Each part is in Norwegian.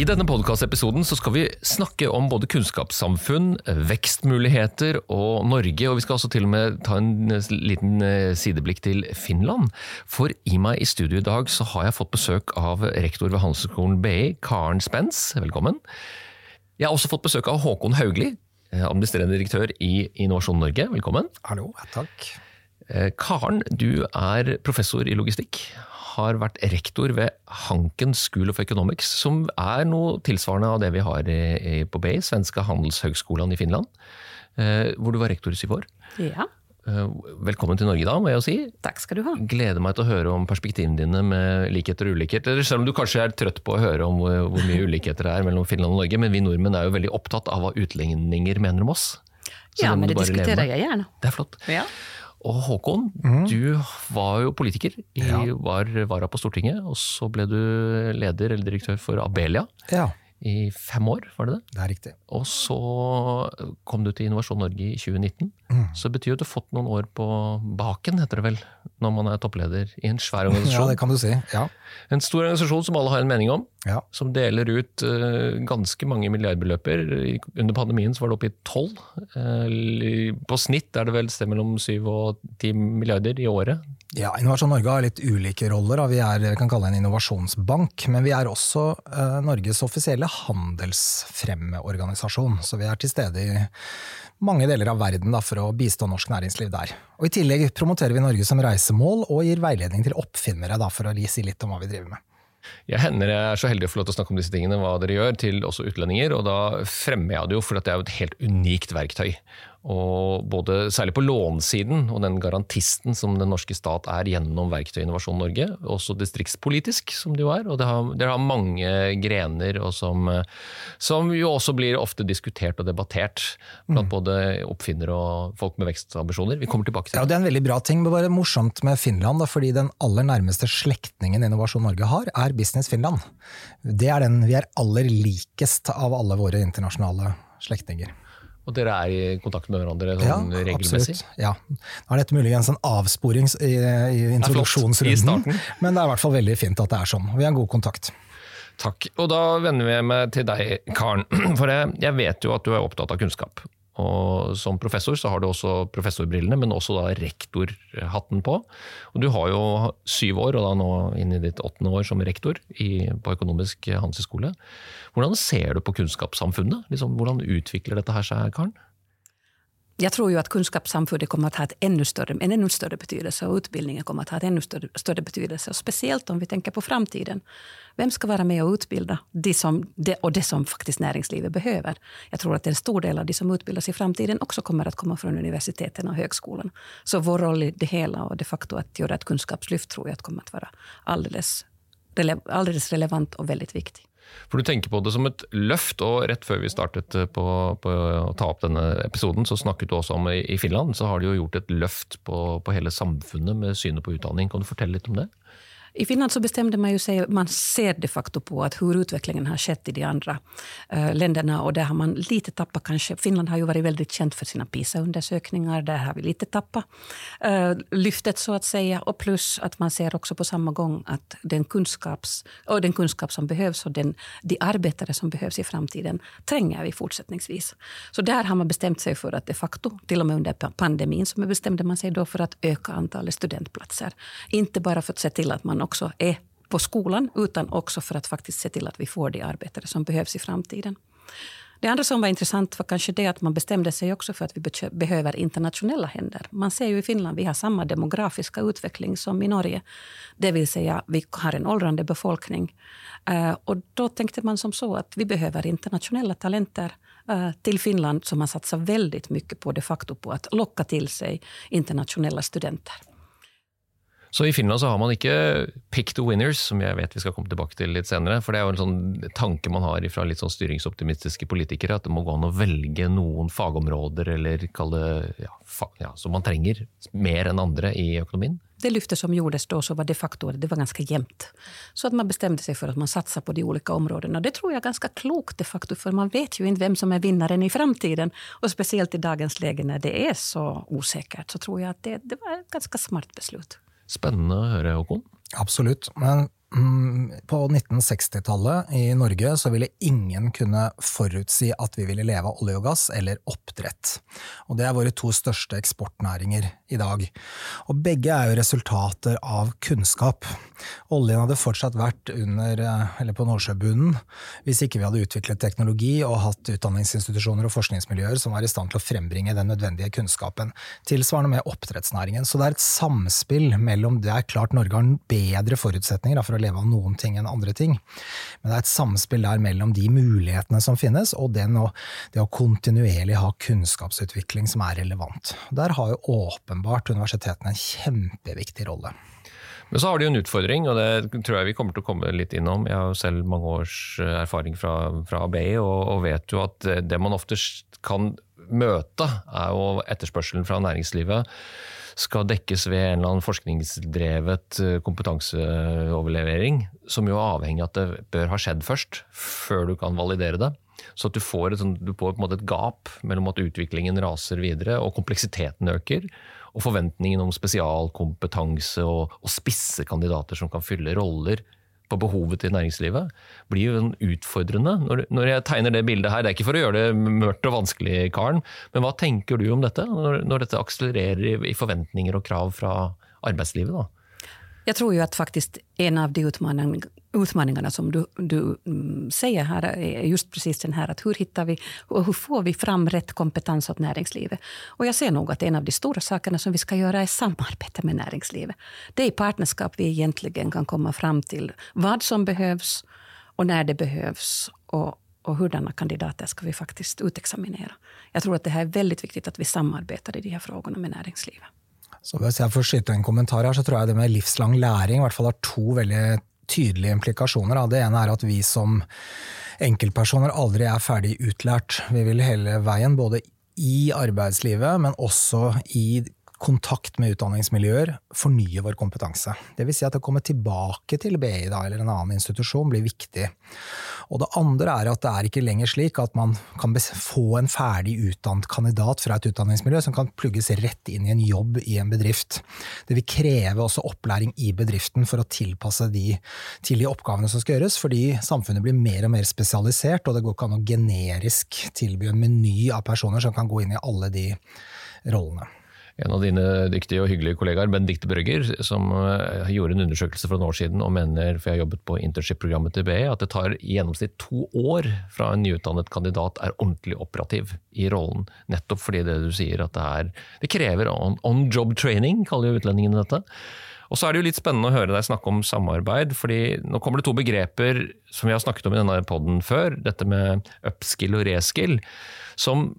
I denne podkastepisoden skal vi snakke om både kunnskapssamfunn, vekstmuligheter og Norge. Og vi skal også til og med ta en liten eh, sideblikk til Finland. For i meg i studio i dag så har jeg fått besøk av rektor ved Handelshøyskolen BI, Karen Spence. Velkommen. Jeg har også fått besøk av Håkon Haugli, eh, administrerende direktør i Innovasjon Norge. Velkommen. Hallo, takk. Eh, Karen, du er professor i logistikk har vært rektor ved Hanken School of Economics, som er noe tilsvarende av det vi har på BI, svenske handelshøgskolen i Finland, eh, hvor du var rektor i syv år. Ja. Eh, velkommen til Norge da, må jeg jo si. Takk skal du ha. Gleder meg til å høre om perspektivene dine med likheter og ulikheter. Selv om du kanskje er trøtt på å høre om hvor mye ulikheter det er mellom Finland og Norge, men vi nordmenn er jo veldig opptatt av hva utlendinger mener om oss. Så ja, men det diskuterer jeg gjerne. Det er flott. Ja. Og Håkon, mm. du var jo politiker, i, ja. var vara på Stortinget. Og så ble du leder eller direktør for Abelia. Ja i fem år, var det det? Det er riktig. Og så kom du til Innovasjon Norge i 2019. Mm. Så det betyr jo at du har fått noen år på baken, heter det vel, når man er toppleder i en svær organisasjon. ja, det kan du si. Ja. En stor organisasjon som alle har en mening om. Ja. Som deler ut uh, ganske mange milliardbeløper. Under pandemien så var det oppe i tolv. Uh, på snitt er det vel sted mellom syv og ti milliarder i året. Ja, Innovasjon Norge har litt ulike roller. Vi er kan kalle en innovasjonsbank, men vi er også uh, Norges offisielle handelsfremmeorganisasjon. Så vi er til stede i mange deler av verden da, for å bistå norsk næringsliv der. Og I tillegg promoterer vi Norge som reisemål og gir veiledning til oppfinnere, da, for å si litt om hva vi driver med. Jeg hender jeg er så heldig å få lov til å snakke om disse tingene, hva dere gjør, til også utlendinger. Og da fremmer jeg det jo, for det er jo et helt unikt verktøy. Og både, Særlig på lånsiden og den garantisten som den norske stat er gjennom Verktøy Innovasjon Norge, også distriktspolitisk som det jo er. og det har, det har mange grener som, som, jo også blir ofte diskutert og debattert blant mm. både oppfinnere og folk med vekstambisjoner. Vi kommer tilbake til det. Ja, Det er en veldig bra ting, men bare morsomt med Finland, da, fordi den aller nærmeste slektningen Innovasjon Norge har, er Business Finland. Det er den vi er aller likest av alle våre internasjonale slektninger. Og dere er i kontakt med hverandre sånn ja, regelmessig? Absolutt. Ja. Nå er dette muligens en avsporing i, i introduksjonsrunden, men det er i hvert fall veldig fint at det er sånn. Vi har god kontakt. Takk. Og da vender vi meg til deg, Karen. For jeg vet jo at du er opptatt av kunnskap. Og som professor så har du også professorbrillene, men også da rektorhatten på. Og du har jo syv år, og da nå inn i ditt åttende år som rektor i, på Økonomisk handelshøyskole. Hvordan ser du på kunnskapssamfunnet? Liksom, hvordan utvikler dette her seg, Karen? Jag tror ju att kunskapssamfundet kommer att ha ett ännu större, en ännu större betydelse och utbildningen kommer att ha en ännu större, större betydelse. Och speciellt om vi tänker på framtiden. Vem ska vara med och utbilda de som, de, och det som faktiskt näringslivet behöver? Jag tror att en stor del av de som utbildas i framtiden också kommer att komma från universiteten och högskolan. Så vår roll i det hela och de facto att göra ett kunskapslyft tror jag att kommer att vara alldeles, alldeles relevant och väldigt viktig. For du tenker på det som et løft, og rett før vi startet eh, på, på å ta opp denne episoden, så snakket du også om i Finland så har de jo gjort et løft på, på hele samfunnet med synet på utdanning. Kan du fortelle litt om det? I Finland så bestämde man ju sig, man ser de facto på att hur utvecklingen har skett i de andra uh, länderna och där har man lite tappat kanske. Finland har ju varit väldigt känt för sina PISA-undersökningar, där har vi lite tappat uh, lyftet så att säga. Och plus att man ser också på samma gång att den, kunskaps, och den kunskap som behövs och den, de arbetare som behövs i framtiden tränger vi fortsättningsvis. Så där har man bestämt sig för att de facto, till och med under pandemin, så bestämde man sig då för att öka antalet studentplatser. Inte bara för att se till att man också är på skolan, utan också för att faktiskt se till att vi får de arbetare som behövs i framtiden. Det andra som var intressant var kanske det att man bestämde sig också för att vi behöver internationella händer. Man ser ju i Finland vi har samma demografiska utveckling som i Norge. Det vill säga, vi har en åldrande befolkning. Eh, och då tänkte man som så att vi behöver internationella talenter eh, till Finland, så man satsar väldigt mycket på de facto på att locka till sig internationella studenter. Så i Finland så har man ikke pick the winners, som jeg vet vi skal komme tilbake til litt senere. For det er jo en sånn tanke man har fra litt sånn styringsoptimistiske politikere, at det må gå an å velge noen fagområder eller kalle ja, ja, som man trenger mer enn andre i økonomien. Det lyftet som gjordes da, så var det facto det var ganske jevnt. Så at man bestemte seg for at man satsa på de ulike områdene. Og Det tror jeg er ganske klokt de facto, for man vet jo ikke hvem som er vinnaren i framtiden. Og spesielt i dagens lege, når det er så usikkert, så tror jeg at det, det var et ganske smart beslut. Spennende å høre, Håkon. Absolutt. Men på 1960-tallet i Norge så ville ingen kunne forutsi at vi ville leve av olje og gass eller oppdrett. Og det er våre to største eksportnæringer i dag. Og begge er jo resultater av kunnskap. Oljen hadde fortsatt vært under, eh, eller på Nordsjøbunnen hvis ikke vi hadde utviklet teknologi og hatt utdanningsinstitusjoner og forskningsmiljøer som var i stand til å frembringe den nødvendige kunnskapen. Tilsvarende med oppdrettsnæringen. Så det er et samspill mellom Det er klart Norge har bedre forutsetninger for å leve av noen ting enn andre ting, men det er et samspill der mellom de mulighetene som finnes, og den å, det å kontinuerlig ha kunnskapsutvikling som er relevant. Der har jo åpenbart universitetene en kjempeviktig rolle. Men så har de jo en utfordring, og det tror jeg vi kommer til å komme litt innom. Jeg har jo selv mange års erfaring fra, fra ABI, og, og vet jo at det man ofte kan møte, er jo etterspørselen fra næringslivet skal dekkes ved en eller annen forskningsdrevet kompetanseoverlevering, som jo er avhengig av at det bør ha skjedd først, før du kan validere det. Så at du får, et, du får et gap mellom at utviklingen raser videre og kompleksiteten øker, og forventningen om spesialkompetanse og, og spisse kandidater som kan fylle roller på behovet til næringslivet, blir jo utfordrende. Når, når, jeg tegner det bildet her, det er ikke for å gjøre det mørkt og vanskelig, Karen, men hva tenker du om dette? Når, når dette akselererer i, i, forventninger og krav fra arbeidslivet? da? Jeg tror jo at faktisk en av de utmaning, utmaningarna som du, du mm, säger här är just precis den här att hur hittar vi och hur får vi fram rätt kompetens åt näringslivet? Och jag ser nog att en av de stora sakerna som vi ska göra är samarbete med näringslivet. Det är partnerskap vi egentligen kan komma fram till vad som behövs och när det behövs och, och hurdana kandidater ska vi faktiskt utexaminera. Jag tror att det här är väldigt viktigt att vi samarbetar i de här frågorna med näringslivet. Så Hvis jeg får skyte en kommentar her, så tror jeg det med livslang læring i hvert fall har to veldig tydelige implikasjoner. Det ene er at vi som enkeltpersoner aldri er ferdig utlært. Vi vil hele veien, både i arbeidslivet, men også i kontakt med utdanningsmiljøer, fornye vår kompetanse. Det vil si at å komme tilbake til BI da, eller en annen institusjon blir viktig. Og det andre er at det er ikke lenger slik at man kan få en ferdig utdannet kandidat fra et utdanningsmiljø som kan plugges rett inn i en jobb i en bedrift. Det vil kreve også opplæring i bedriften for å tilpasse de til de oppgavene som skal gjøres, fordi samfunnet blir mer og mer spesialisert, og det går ikke an å generisk tilby en meny av personer som kan gå inn i alle de rollene en av dine dyktige og hyggelige kollegaer, Benedicte Brøgger, som eh, gjorde en undersøkelse for noen år siden og mener, for jeg har jobbet på internship-programmet til BE, at det tar i gjennomsnitt to år fra en nyutdannet kandidat er ordentlig operativ i rollen. Nettopp fordi det du sier at det er Det krever on, on job training, kaller jo utlendingene dette. Og så er det jo litt spennende å høre deg snakke om samarbeid, fordi nå kommer det to begreper som vi har snakket om i denne poden før, dette med upskill og reskill, som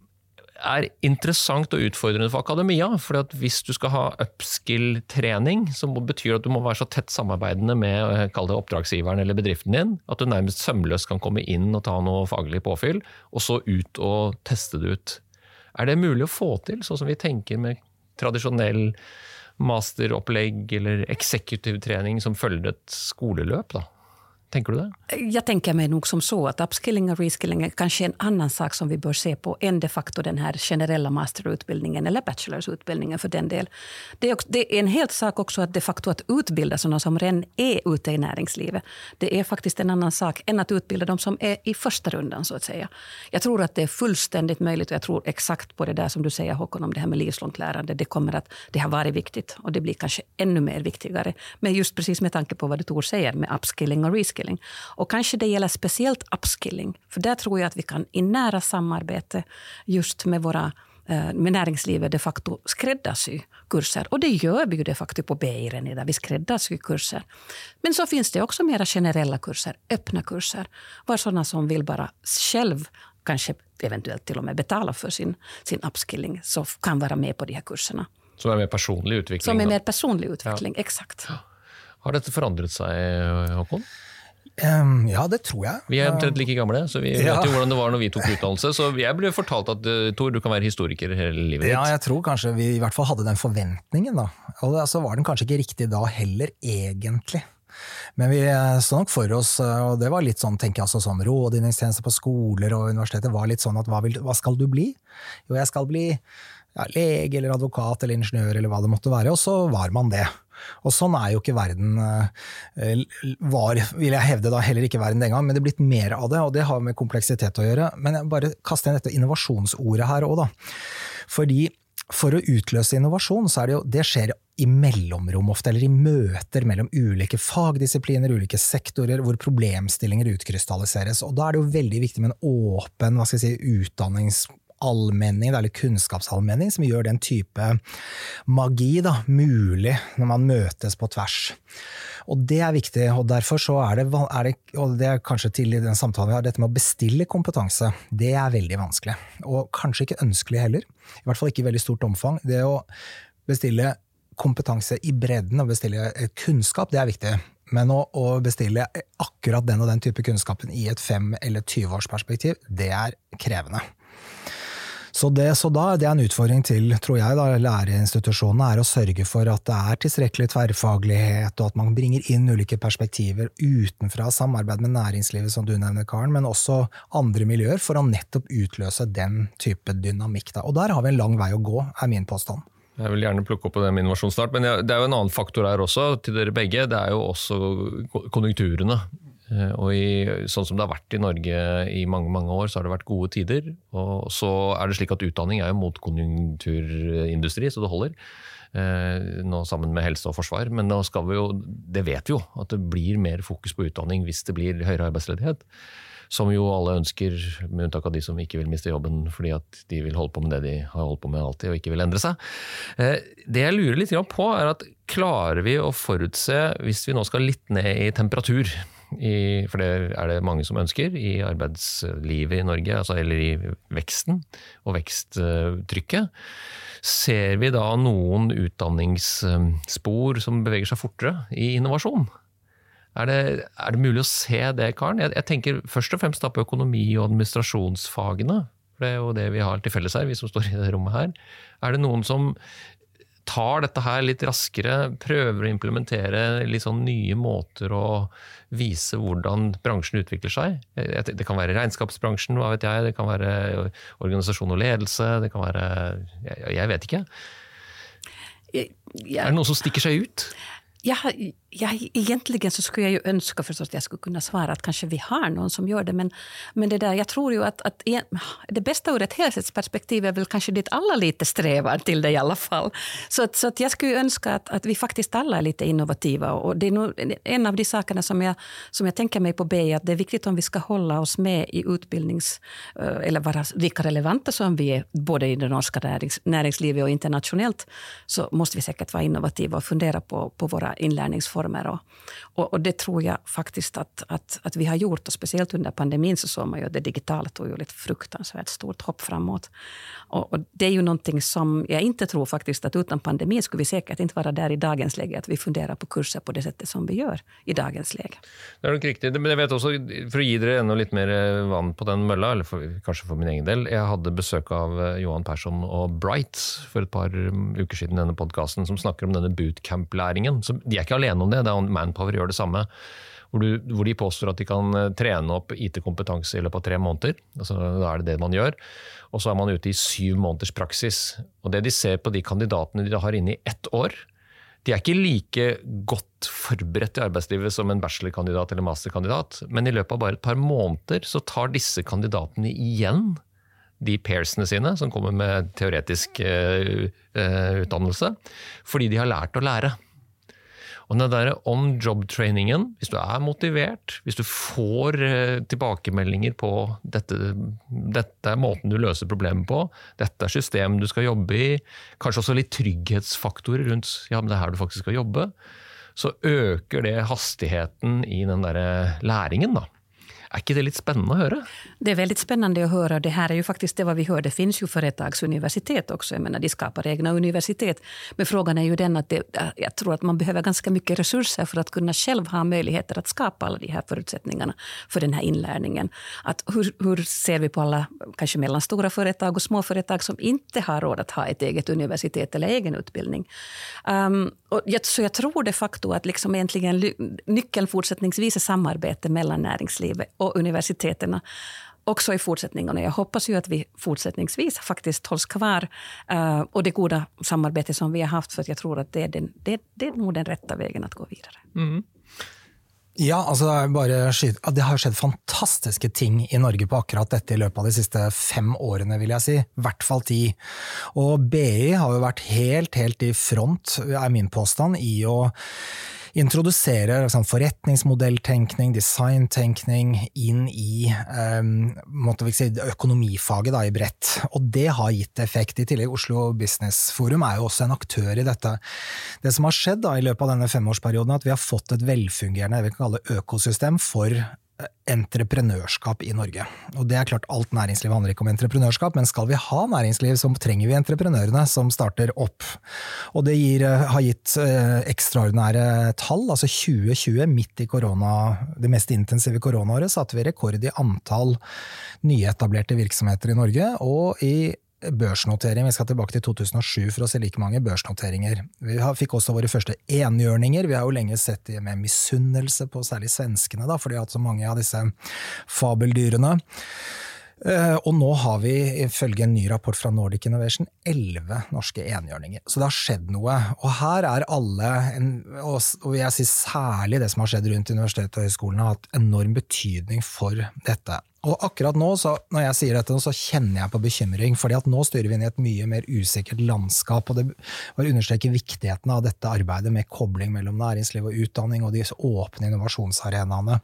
er interessant og utfordrende for akademia. for Hvis du skal ha upskill-trening, så betyr at du må være så tett samarbeidende med det, oppdragsgiveren eller bedriften din at du nærmest sømløst kan komme inn og ta noe faglig påfyll, og så ut og teste det ut. Er det mulig å få til, sånn som vi tenker med tradisjonell masteropplegg eller eksekutiv trening som følger et skoleløp? da? Tänker du det? Jeg tenker meg nok som så at upskilling og reskilling er kanskje en annen sak som vi bør se på enn de facto den her generelle masterutbildningen eller bachelorsutbildningen for den del. Det er, en helt sak også at de facto at utbilde sånne som redan er ute i næringslivet. Det er faktisk en annen sak enn at utbilde de som er i første runden, så å si. Jeg tror at det er fullstendig mulig, og jeg tror exakt på det der som du sier, Håkon om det her med livslangt lærende. Det kommer at det har vært viktig, og det blir kanskje enda mer viktigere. Men just precis med tanke på hva du Tor sier med upskilling og reskilling upskilling. Och kanske det gäller speciellt upskilling, för där tror jag att vi kan i nära samarbete just med våra eh, med näringslivet de facto skräddarsy kurser. Och det gör vi ju de facto på BI redan Vi skräddarsyr kurser. Men så finns det också mera generella kurser, öppna kurser, var sådana som vill bara själv kanske eventuellt till och med betala för sin, sin upskilling, så kan vara med på de här kurserna. Som er mer personlig utvikling? Som er mer personlig utvikling, exakt. Har dette forandret seg, Håkon? Um, ja, det tror jeg. Vi er omtrent like gamle, så vi Ja. vet jo hvordan det var når vi tok utdannelse. Så jeg ble fortalt at eh, Tor, du kan være historiker hele livet ditt. Ja, jeg tror kanskje vi i hvert fall hadde den forventningen, da. Og så var den kanskje ikke riktig da heller, egentlig. Men vi eh, så nok for oss, eh, og det var litt sånn, tenker jeg altså sånn rådgivningstjeneste på skoler og universiteter var litt sånn at hva, vil, hva skal du bli? Jo, jeg skal bli ja, lege eller advokat eller ingeniør eller hva det måtte være, og så var man det. Og sånn er jo ikke verden, eh, var, vil jeg hevde da, heller ikke verden den gang, men det er blitt mer av det, og det har med kompleksitet å gjøre. Men jeg bare kaster inn dette innovasjonsordet her òg, da. Fordi for å utløse innovasjon, så er det jo Det skjer i mellomrom ofte, eller i møter mellom ulike fagdisipliner, ulike sektorer, hvor problemstillinger utkrystalliseres. Og da er det jo veldig viktig med en åpen hva skal jeg si, utdanningsallmenning, eller kunnskapsallmenning, som gjør den type magi da, mulig når man møtes på tvers. Og det er viktig, og derfor så er det, er det, og det er kanskje til i den samtalen vi har, dette med å bestille kompetanse, det er veldig vanskelig. Og kanskje ikke ønskelig heller, i hvert fall ikke i veldig stort omfang. Det å bestille kompetanse i bredden og bestille kunnskap, det er viktig. Men å, å bestille akkurat den og den type kunnskapen i et fem- eller 20-årsperspektiv, det er krevende. Så, det, så da, det er en utfordring til tror jeg, da, læreinstitusjonene, er å sørge for at det er tilstrekkelig tverrfaglighet, og at man bringer inn ulike perspektiver utenfra, samarbeid med næringslivet, som du nevner, Karen, men også andre miljøer, for å nettopp utløse den type dynamikk. Da. Og der har vi en lang vei å gå, er min påstand. Jeg vil gjerne plukke opp på det med innovasjonsstart, men det er jo en annen faktor her også, til dere begge. Det er jo også konjunkturene. Eh, Og i, sånn som det har vært i Norge i mange mange år, så har det vært gode tider. Og så er det slik at utdanning er jo motkonjunkturindustri, så det holder. Eh, Nå sammen med helse og forsvar. Men nå skal vi jo, det vet vi jo, at det blir mer fokus på utdanning hvis det blir høyere arbeidsledighet. Som jo alle ønsker, med unntak av de som ikke vil miste jobben fordi at de vil holde på med det de har holdt på med alltid og ikke vil endre seg. Eh, Det jeg lurer litt på, er at klarer vi å forutse, hvis vi nå skal litt ned i temperatur, i, for det er det mange som ønsker, i arbeidslivet i Norge, altså, eller i veksten og veksttrykket, ser vi da noen utdanningsspor som beveger seg fortere i innovasjon? Er det, er det mulig å se det, Karen? Jeg, jeg tenker først og fremst da på økonomi- og administrasjonsfagene. For det er jo det vi har til felles her, vi som står i det rommet her. Er det noen som tar dette her litt raskere, prøver å implementere litt sånn nye måter å vise hvordan bransjen utvikler seg? Det kan være regnskapsbransjen, hva vet jeg, det kan være organisasjon og ledelse, det kan være Jeg, jeg vet ikke. Jeg, Er det noen som stikker seg ut? jag, har- egentlig så skulle jeg jo ønske forstås, at jeg skulle kunne svare at kanskje vi har noen som gjør det. Men, men det der, jeg tror jo at, at en- det beste ur et helhetsperspektiv er vel kanskje ditt alla lite strever til det i alle fall. Så, så at jeg skulle ønske at, att vi faktisk alle er litt innovative. Og det er no, en av de sakene som jeg, som jeg tenker meg på B, at det er viktig om vi skal holde oss med i utbildnings... eh, eller være like relevante som vi er både i det norske nærings, næringslivet og internasjonalt, så må vi säkert være innovative og fundere på, på våra inlärningsformer. Och, och, och det tror jag faktiskt att, att, att vi har gjort. Och speciellt under pandemin så såg man ju att det digitala tog ju ett fruktansvärt stort hopp framåt. Och, och det är ju någonting som jag inte tror faktiskt att utan pandemin skulle vi säkert inte vara där i dagens läge, att vi funderar på kurser på det sättet som vi gör i dagens läge. Det är nog riktigt. Men jag vet också, for å gi dere ännu litt mer eh, vann på den mølla, eller för, kanskje for min egen del Jeg hadde besøk av eh, Johan Persson og Bright for et par mm, uker siden denne podkasten, som snakker om denne bootcamp-læringen. De er ikke alene om det, det er Manpower gjør det samme. Hvor, du, hvor de påstår at de kan eh, trene opp IT-kompetanse i løpet av tre måneder. Altså, da er det det man gjør. Og så er man ute i syv måneders praksis. Og det de ser på de kandidatene de har inne i ett år, de er ikke like godt forberedt i arbeidslivet som en bachelorkandidat eller masterkandidat, men i løpet av bare et par måneder så tar disse kandidatene igjen de pairsene sine, som kommer med teoretisk uh, uh, utdannelse, fordi de har lært å lære. Og den der on job-trainingen, hvis du er motivert, hvis du får eh, tilbakemeldinger på dette, dette er måten du løser problemet på, dette er system du skal jobbe i, kanskje også litt trygghetsfaktorer rundt ja, men det er her du faktisk skal jobbe, så øker det hastigheten i den der læringen. da. Er ikke det litt spennende å høre? Det er veldig spennende å høre. Det her er jo faktisk det vi hører. Det finns jo företagsuniversitet også. Jeg mener, de skapar egna universitet. Men frågan er jo den at det, jeg tror at man behöver ganska mycket resurser for att kunna själv ha möjligheter att skapa alla de här förutsättningarna för den här inlärningen. Att hur, ser vi på alla kanske mellanstora företag och små företag som inte har råd att ha ett eget universitet eller egen utbildning? Um, jag, så jag tror de facto att liksom egentligen nyckeln fortsättningsvis är samarbete mellan näringslivet och universiteten också i fortsättningen. Jeg jag hoppas ju att vi fortsättningsvis faktiskt hålls kvar uh, och det goda samarbete som vi har haft, för jeg jag tror att det är, den, det, det är nog den rätta vägen att gå vidare. Mm. Ja, altså det, bare, det har skjedd fantastiske ting i Norge på akkurat dette i løpet av de siste fem årene, vil jeg si. I hvert fall ti. Og BI har jo vært helt, helt i front, er min påstand, i å introdusere liksom, forretningsmodelltenkning, designtenkning inn i um, si, økonomifaget da, i bredt. Og det har gitt effekt. I tillegg Oslo Business Forum er jo også en aktør i dette. Det som har skjedd da, i løpet av denne femårsperioden, er at vi har fått et velfungerende økosystem for entreprenørskap i Norge. Og det er klart Alt næringsliv handler ikke om entreprenørskap, men skal vi ha næringsliv, så trenger vi entreprenørene som starter opp. Og det gir, eh, har gitt eh, ekstraordinære tall. altså 2020, midt i korona, det mest intensive koronaåret, satte vi rekord i antall nyetablerte virksomheter i Norge. og i børsnotering. Vi skal tilbake til 2007 for å se like mange børsnoteringer. Vi fikk også våre første enhjørninger. Vi har jo lenge sett det med misunnelse på særlig svenskene, da, for de har hatt så mange av disse fabeldyrene. Eh, og nå har vi, ifølge en ny rapport fra Nordic Innovation, elleve norske enhjørninger. Så det har skjedd noe. Og her er alle, og jeg sier særlig det som har skjedd rundt universitetet og høyskolene, har hatt enorm betydning for dette. Og akkurat nå, så, når jeg sier dette, så kjenner jeg på bekymring, fordi at nå styrer vi inn i et mye mer usikkert landskap. og Det var understreke viktigheten av dette arbeidet med kobling mellom næringsliv og utdanning og de åpne innovasjonsarenaene.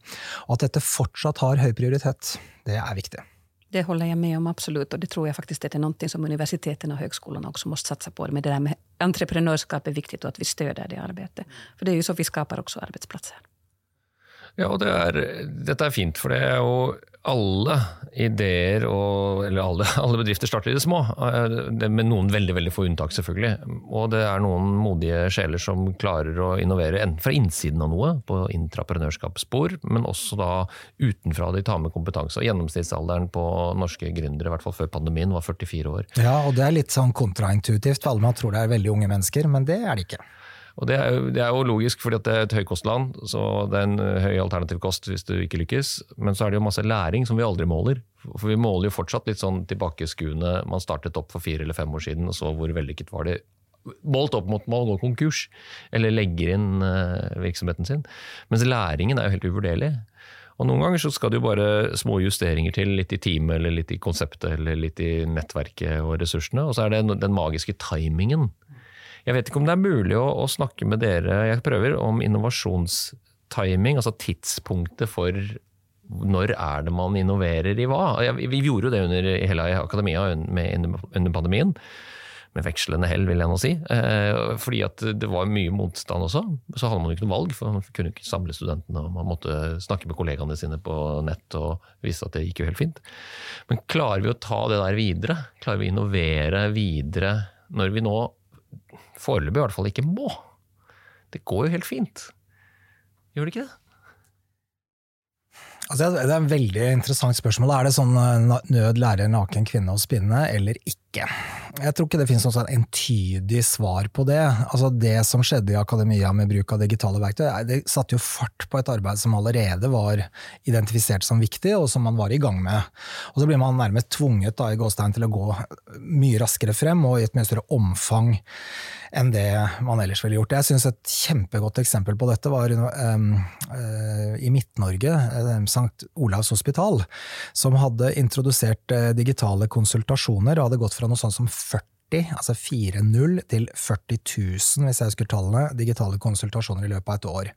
Og at dette fortsatt har høy prioritet, det er viktig. Det holder jeg med om absolutt. Og det tror jeg faktisk det er noe som universitetene og høgskolene også må satse på. Men det der med entreprenørskap er viktig, og at vi støtter det arbeidet. For det er jo så vi skaper også arbeidsplasser. Ja, og det er, dette er fint, for det er jo alle ideer og Eller alle, alle bedrifter starter i det små, med noen veldig veldig få unntak, selvfølgelig. Og det er noen modige sjeler som klarer å innovere enten fra innsiden av noe, på intraprenørskapsspor, men også da utenfra de tar med kompetanse. Og Gjennomsnittsalderen på norske gründere, i hvert fall før pandemien, var 44 år. Ja, og det er litt sånn kontraintuitivt. Alle man tror det er veldig unge mennesker, men det er det ikke. Og det er, jo, det er jo logisk, fordi det er et høykostland, så det er en eh, høy alternativ kost hvis du ikke lykkes. Men så er det jo masse læring som vi aldri måler. For vi måler jo fortsatt litt sånn tilbakeskuende. Man startet opp for fire eller fem år siden, og så hvor vellykket var det? Målt opp mot man går konkurs, eller legger inn uh, virksomheten sin. Mens læringen er jo helt uvurderlig. Og Noen ganger så skal det jo bare små justeringer til, litt i teamet, eller litt i konseptet, eller litt i nettverket og ressursene. Og så er det den magiske timingen jeg vet ikke om det er mulig å, å snakke med dere jeg prøver, om innovasjonstiming, altså tidspunktet for når er det man innoverer i hva? Vi gjorde jo det under hele akademia under pandemien. Med vekslende hell, vil jeg nå si. Eh, fordi at det var mye motstand også. Så hadde man jo ikke noe valg, for man kunne ikke samle studentene. og Man måtte snakke med kollegaene sine på nett og vise at det gikk jo helt fint. Men klarer vi å ta det der videre? Klarer vi å innovere videre når vi nå foreløpig i hvert fall ikke må. Det går jo helt fint. Gjør det ikke det? Altså, det er et veldig interessant spørsmål. Er det sånn eh, nød lærer naken kvinne å spinne, eller ikke? Jeg tror ikke det finnes noe sånn entydig svar på det. Altså, det som skjedde i akademia med bruk av digitale verktøy, det satte jo fart på et arbeid som allerede var identifisert som viktig, og som man var i gang med. Og så blir man nærmest tvunget da, i gåstein til å gå mye raskere frem, og i et mye større omfang enn det man ellers ville gjort. Jeg syns et kjempegodt eksempel på dette var um, uh, i Midt-Norge, um, St. Olavs hospital, som hadde introdusert uh, digitale konsultasjoner, og hadde gått fra noe sånt som 40, altså 4-0, til 40 000, hvis jeg husker tallene, digitale konsultasjoner i løpet av et år.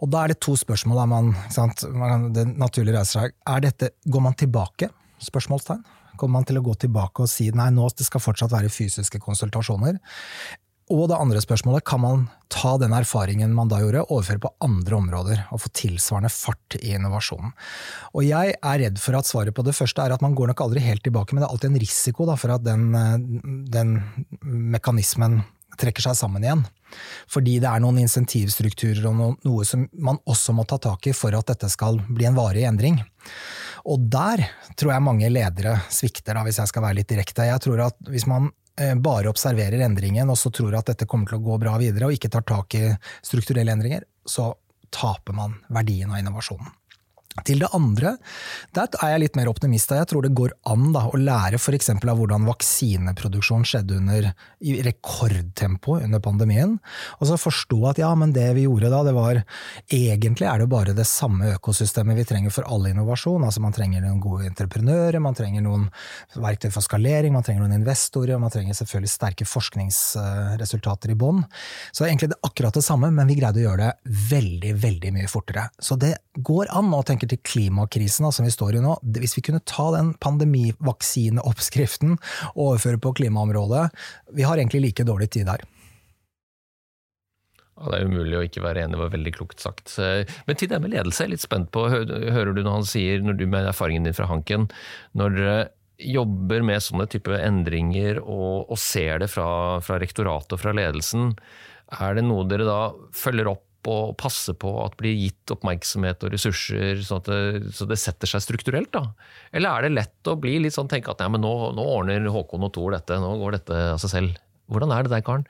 Og da er det to spørsmål man, man, det naturlige reiser seg. Er dette, går man tilbake? Spørsmålstegn. Kommer man til å gå tilbake og si nei, nå det skal fortsatt være fysiske konsultasjoner? Og det andre spørsmålet, kan man ta den erfaringen man da gjorde, overføre på andre områder, og få tilsvarende fart i innovasjonen. Og jeg er redd for at svaret på det første er at man går nok aldri helt tilbake, men det er alltid en risiko da, for at den, den mekanismen trekker seg sammen igjen. Fordi det er noen insentivstrukturer og noe som man også må ta tak i for at dette skal bli en varig endring. Og der tror jeg mange ledere svikter, da, hvis jeg skal være litt direkte. Jeg tror at hvis man bare observerer endringen og så tror at dette kommer til å gå bra videre, og ikke tar tak i strukturelle endringer, så taper man verdien av innovasjonen. Til det andre, der er jeg litt mer optimist. Jeg tror det går an da, å lære f.eks. av hvordan vaksineproduksjon skjedde under, i rekordtempo under pandemien. Og så forstå at ja, men det vi gjorde da, det var Egentlig er det bare det samme økosystemet vi trenger for all innovasjon. Altså Man trenger noen gode entreprenører, man trenger noen verktøy for skalering, man trenger noen investorer, og man trenger selvfølgelig sterke forskningsresultater i bånn. Så egentlig det er akkurat det samme, men vi greide å gjøre det veldig, veldig mye fortere. Så det går an å tenke til klimakrisen som vi står i nå. Hvis vi kunne ta den pandemivaksineoppskriften og overføre på klimaområdet Vi har egentlig like dårlig tid der. Ja, det er umulig å ikke være enig, det var veldig klokt sagt. Men til det med ledelse, jeg er litt spent på, hører du når han sier, når du med erfaringen din fra Hanken, når dere jobber med sånne type endringer og, og ser det fra, fra rektoratet og fra ledelsen, er det noe dere da følger opp og passe på at blir gitt oppmerksomhet og ressurser, sånn det, så det setter seg strukturelt? da? Eller er det lett å bli litt sånn, tenke at nå, nå, ordner Håkon og Thor dette, nå går dette av seg selv. Hvordan er det der, Karen?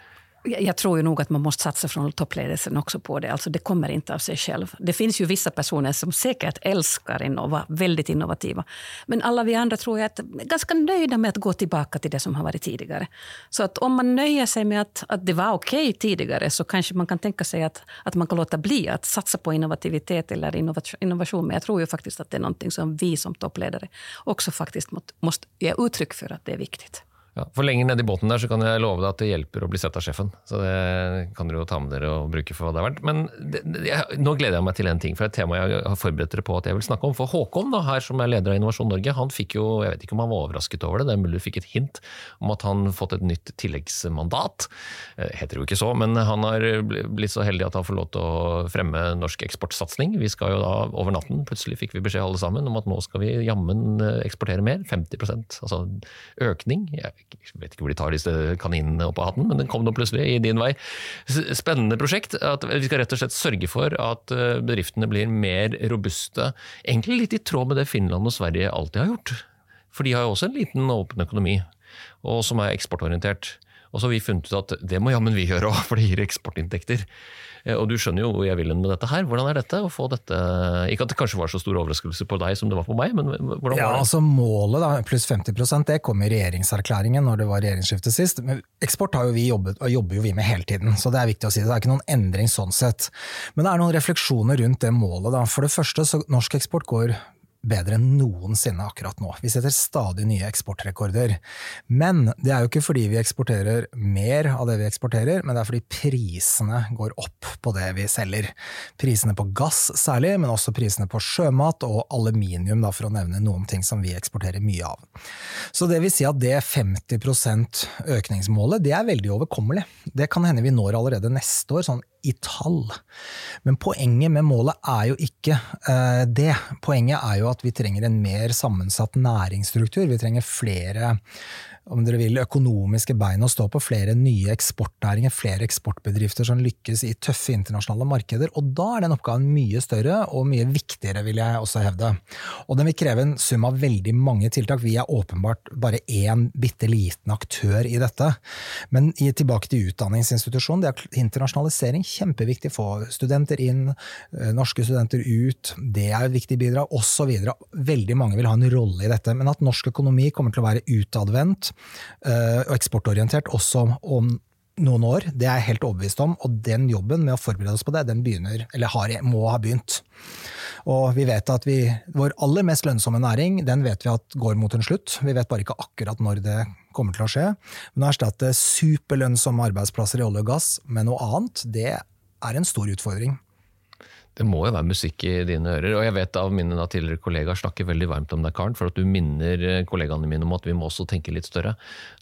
Jag tror ju nog att man måste satsa från toppledelsen också på det. Alltså det kommer inte av sig själv. Det finns ju vissa personer som säkert älskar Innova, väldigt innovativa. Men alla vi andra tror jag är ganska nöjda med att gå tillbaka till det som har varit tidigare. Så att om man nöjer sig med att, att det var okej okay tidigare så kanske man kan tänka sig att, att man kan låta bli att satsa på innovativitet eller innovation. Men jag tror ju faktiskt att det är någonting som vi som toppledare också faktiskt måste ge uttryck för att det är viktigt. Ja, for lenger nede i båten der så kan jeg love deg at det hjelper å bli sett av sjefen. Så det kan dere jo ta med dere og bruke for hva det er verdt. Men det, jeg, nå gleder jeg meg til en ting, for et tema jeg har forberedt dere på at jeg vil snakke om. For Håkon, da, her som er leder av Innovasjon Norge, han fikk jo, jeg vet ikke om han var overrasket over det, det er mulig du fikk et hint om at han fått et nytt tilleggsmandat. Det eh, heter jo ikke så, men han har blitt så heldig at han får lov til å fremme norsk eksportsatsing. Vi skal jo da over natten, plutselig fikk vi beskjed alle sammen om at nå skal vi jammen eh, eksportere mer. 50% altså økning. Jeg jeg vet ikke hvor de tar disse kaninene opp av hatten, men den kom nå plutselig i din vei. Spennende prosjekt. at Vi skal rett og slett sørge for at eh, bedriftene blir mer robuste. Egentlig litt i tråd med det Finland og Sverige alltid har gjort. For de har jo også en liten åpen økonomi, og som er eksportorientert. Og så har vi funnet ut at det må jammen vi gjøre òg, for det gir eksportinntekter. Eh, og du skjønner jo hvor jeg vil med dette her. Hvordan er dette å få dette Ikke at det kanskje var så stor overraskelse på deg som det var på meg, men hvordan ja, var det? Altså Målet, da, pluss 50% det kom i regjeringserklæringen når det var regjeringsskifte sist. Men eksport har jo vi jobbet, og jobber jo vi med hele tiden, så det er viktig å si. Det er ikke noen endring sånn sett. Men det er noen refleksjoner rundt det målet. Da. For det første, så norsk eksport går bedre enn noensinne akkurat nå. Vi setter stadig nye eksportrekorder. Men det er jo ikke fordi vi eksporterer mer av det vi eksporterer, men det er fordi prisene går opp på det vi selger. Prisene på gass særlig, men også prisene på sjømat og aluminium, da, for å nevne noen ting som vi eksporterer mye av. Så det vil si at det 50% økningsmålet, det er veldig overkommelig. Det kan hende vi når allerede neste år, sånn i tall. Men poenget med målet er jo ikke uh, det. Poenget er jo at vi trenger en mer sammensatt næringsstruktur. Vi trenger flere om dere vil, økonomiske bein å stå på, flere nye eksportnæringer, flere eksportbedrifter som lykkes i tøffe internasjonale markeder. Og da er den oppgaven mye større og mye viktigere, vil jeg også hevde. Og den vil kreve en sum av veldig mange tiltak. Vi er åpenbart bare én bitte liten aktør i dette. Men tilbake til utdanningsinstitusjonen. Det er internasjonalisering kjempeviktig. Få studenter inn, eh, norske studenter ut. Det er et viktig bidrag, osv. Veldig mange vil ha en rolle i dette. Men at norsk økonomi kommer til å være utadvendt, Eh, og eksportorientert også om noen år, det er jeg helt overbevist om. Og den jobben med å forberede oss på det, den begynner, eller har, må ha begynt. Og vi vet at vi, vår aller mest lønnsomme næring den vet vi at går mot en slutt. Vi vet bare ikke akkurat når det kommer til å skje. Men å erstatte superlønnsomme arbeidsplasser i olje og gass med noe annet, det er en stor utfordring. Det må jo være musikk i dine ører. Og jeg vet av mine tidligere kollegaer snakker veldig varmt om deg, Karen, for at du minner eh, kollegaene mine om at vi må også tenke litt større.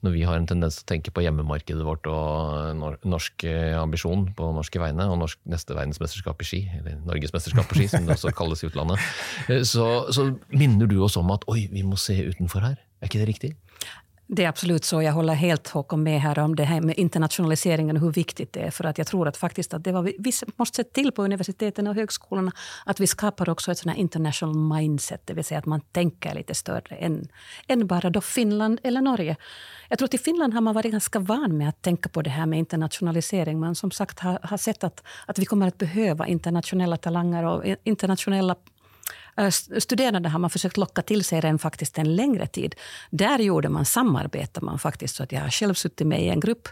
Når vi har en tendens til å tenke på hjemmemarkedet vårt og norsk eh, ambisjon på norske vegne, og norsk neste verdensmesterskap i ski, eller Norgesmesterskap på ski, som det også kalles i utlandet, eh, så, så minner du oss om at oi, vi må se utenfor her. Er ikke det riktig? Det är absolut så. Jag håller helt Håkon med här om det här med internationaliseringen och hur viktigt det är. För att jag tror att faktiskt att det var, vi måste se till på universiteten och högskolorna att vi skapar också ett sånt international mindset. Det vill säga att man tänker lite större än, än bara då Finland eller Norge. Jag tror att i Finland har man varit ganska van med att tänka på det här med internationalisering. Man som sagt har, har sett att, att vi kommer att behöva internationella talanger och internationella studerande har man försökt locka till sig den faktiskt en längre tid. Där gjorde man, samarbetade man faktiskt. Så att jag har själv suttit med i en grupp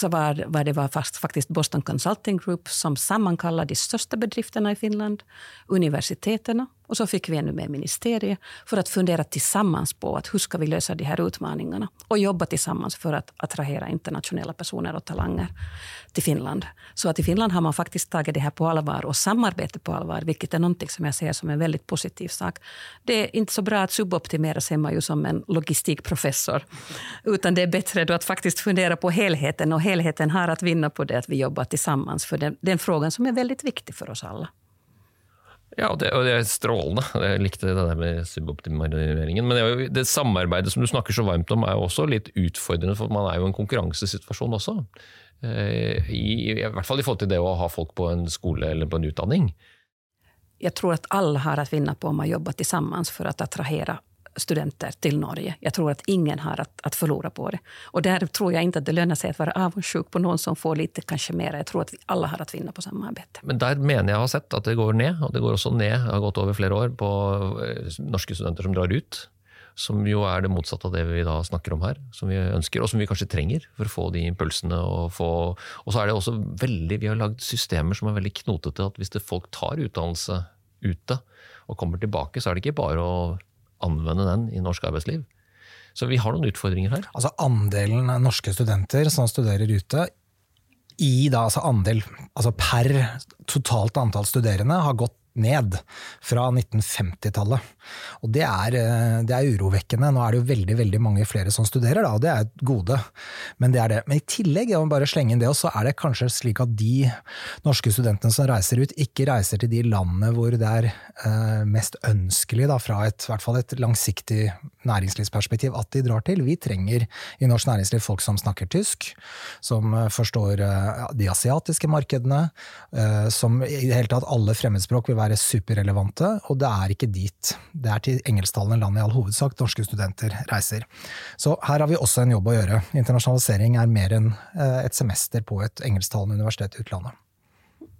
så var, var det var fast, faktiskt Boston Consulting Group som sammankallade de största bedrifterna i Finland, universiteten och så fick vi ännu med ministeriet för att fundera tillsammans på att hur ska vi lösa de här utmaningarna och jobba tillsammans för att attrahera internationella personer och talanger till Finland. Så att i Finland har man faktiskt tagit det här på allvar och samarbete på allvar, vilket är någonting som jag ser som en väldigt positiv sak. Det är inte så bra att suboptimera, ju som en logistikprofessor, utan det är bättre då att faktiskt fundera på helheten och helheten har att vinna på det att vi jobbar tillsammans, för det, den frågan som är väldigt viktig för oss alla. Ja, og det, og det, er strålende. Jeg likte det der med suboptimeringen. Men det, det, samarbeidet som du snakker så varmt om, er jo også litt utfordrende, for man er jo i en konkurransesituasjon også. Eh, I, I, hvert fall i forhold til det å ha folk på en skole eller på en utdanning. Jeg tror at alle har å vinne på om man jobber sammen for å attrahere studenter till Norge. Jag tror att ingen har att, att förlora på det. Och där tror jag inte att det lönar sig att vara avundsjuk på någon som får lite kanske mer. Jag tror att vi alla har att vinna på samarbete. Men där mener jag har sett att det går ned, och det går också ned, har gått over flere år, på norska norske studenter som drar ut. Som jo er det motsatte av det vi da snakker om her, som vi ønsker, og som vi kanskje trenger for å få de impulsene. Og, få, og så er det også veldig, Vi har lagd systemer som er veldig knotete. at Hvis det folk tar utdannelse ute og kommer tilbake, så er det ikke bare å anvende den i norsk arbeidsliv. Så vi har noen utfordringer her. Altså Andelen norske studenter som studerer ute, i da, altså andel, altså per totalt antall studerende, har gått ned fra 1950-tallet. Og det er, eh, det er, urovekkende. Nå er det jo veldig veldig mange flere som studerer, da, og det er et gode. Men det er det. Men i tillegg, jeg må bare slenge inn det, så er det kanskje slik at de norske studentene som reiser ut, ikke reiser til de landene hvor det er eh, mest ønskelig, da, fra et, hvert fall et langsiktig næringslivsperspektiv, at de drar til. Vi trenger i norsk næringsliv folk som snakker tysk, som eh, forstår eh, de asiatiske markedene, eh, som i det hele tatt alle fremmedspråk vil være superrelevante, og det er ikke dit. Det er til engelsktalende land i all hovedsak norske studenter reiser. Så her har vi også en jobb å gjøre. Internasjonalisering er mer enn eh, et semester på et engelsktalende universitet i utlandet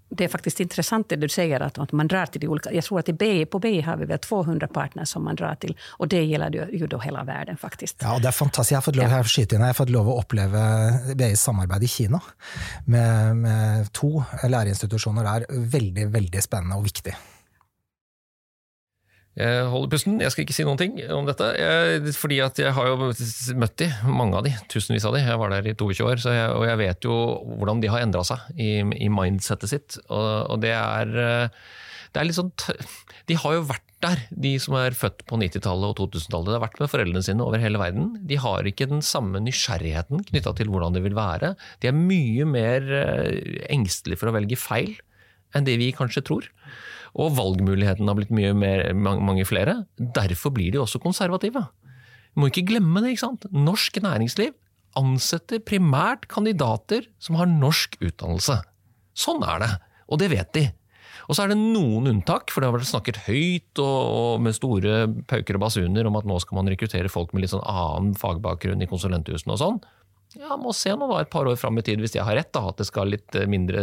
det er faktisk interessant det du sier, att man drar til de ulike Jeg tror at BI, på BI har vi vel 200 partnere som man drar til, og det gjelder jo da hele verden, faktisk. Ja, det er fantastisk. Jeg har fått lov, ja. jeg har fått lov å oppleve BIs samarbeid i Kina med, med to læreinstitusjoner Det Veldig, veldig spennende og viktig. Jeg holder pusten, jeg skal ikke si noen ting om dette. Jeg, fordi at jeg har jo møtt de, mange av de, tusenvis av de. Jeg var der i 22 år, jeg, og jeg vet jo hvordan de har endra seg i, i mindsettet sitt. Og, og, det er, det er litt sånn De har jo vært der, de som er født på 90-tallet og 2000-tallet. De har vært med foreldrene sine over hele verden. De har ikke den samme nysgjerrigheten knytta til hvordan det vil være. De er mye mer eh, engstelige for å velge feil enn det vi kanskje tror. Og valgmulighetene har blitt mye mer, mange flere. Derfor blir de også konservative. Vi må ikke glemme det. ikke sant? Norsk næringsliv ansetter primært kandidater som har norsk utdannelse. Sånn er det, og det vet de. Og så er det noen unntak, for det har vært snakket høyt og, med store pauker og basuner om at nå skal man rekruttere folk med litt sånn annen fagbakgrunn i konsulenthusene og sånn. Ja, må se nå da et par år fram i tid, hvis jeg har rett, da, at det skal litt eh, mindre,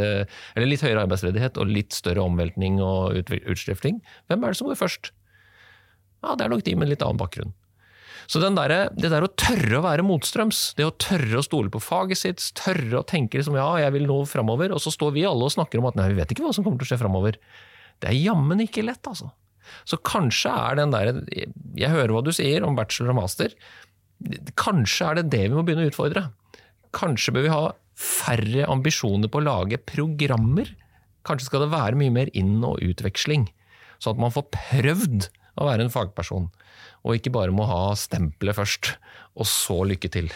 litt høyere arbeidsledighet og litt større omveltning og utskrifting. Hvem er det som går først? Ja, det er nok de med en litt annen bakgrunn. Så der, det der å tørre å være motstrøms, det å tørre å stole på faget sitt, tørre å tenke liksom ja, jeg vil nå framover, og så står vi alle og snakker om at nei, vi vet ikke hva som kommer til å skje framover. Det er jammen ikke lett, altså. Så kanskje er den der Jeg hører hva du sier om bachelor og master. Kanskje er det det vi må begynne å utfordre. Kanskje bør vi ha færre ambisjoner på å lage programmer Kanskje skal det være mye mer inn- og utveksling, sånn at man får prøvd å være en fagperson, og ikke bare må ha stempelet først, og så lykke til.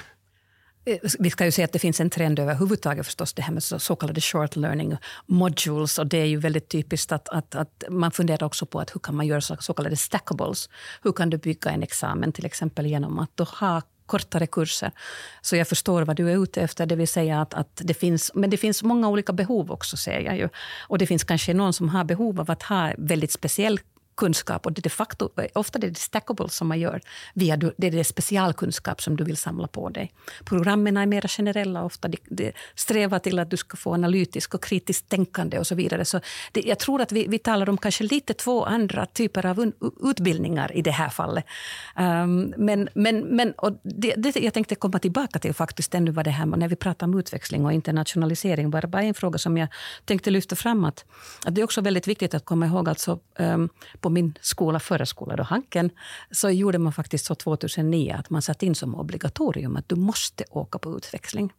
Eh, vi ska ju säga att det finns en trend överhuvudtaget förstås, det här med så, kallade short learning modules. Och det är ju väldigt typiskt att, att, att man funderar också på att hur kan man göra så, kallade stackables. Hur kan du bygga en examen till exempel genom att då ha kortare kurser. Så jag förstår vad du är ute efter, det vill säga att, att det finns, men det finns många olika behov också, ser jag ju. Och det finns kanske någon som har behov av att ha väldigt speciell kunskap. Och det de facto, ofta det är det stackable som man gör. Via, det är det specialkunskap som du vill samla på dig. Programmen är mer generella ofta. De, de strävar till att du ska få analytiskt och kritiskt tänkande och så vidare. Så det, jag tror att vi, vi talar om kanske lite två andra typer av un, utbildningar i det här fallet. Um, men men, men och det, det, jag tänkte komma tillbaka till faktiskt ännu vad det här när vi pratar om utväxling och internationalisering. Bara, bara en fråga som jag tänkte lyfta fram. Att, att det är också väldigt viktigt att komma ihåg alltså, um, på på min skola, förra då, Hanken, så gjorde man faktiskt så 2009 att man satte in som obligatorium att du måste åka på utväxling.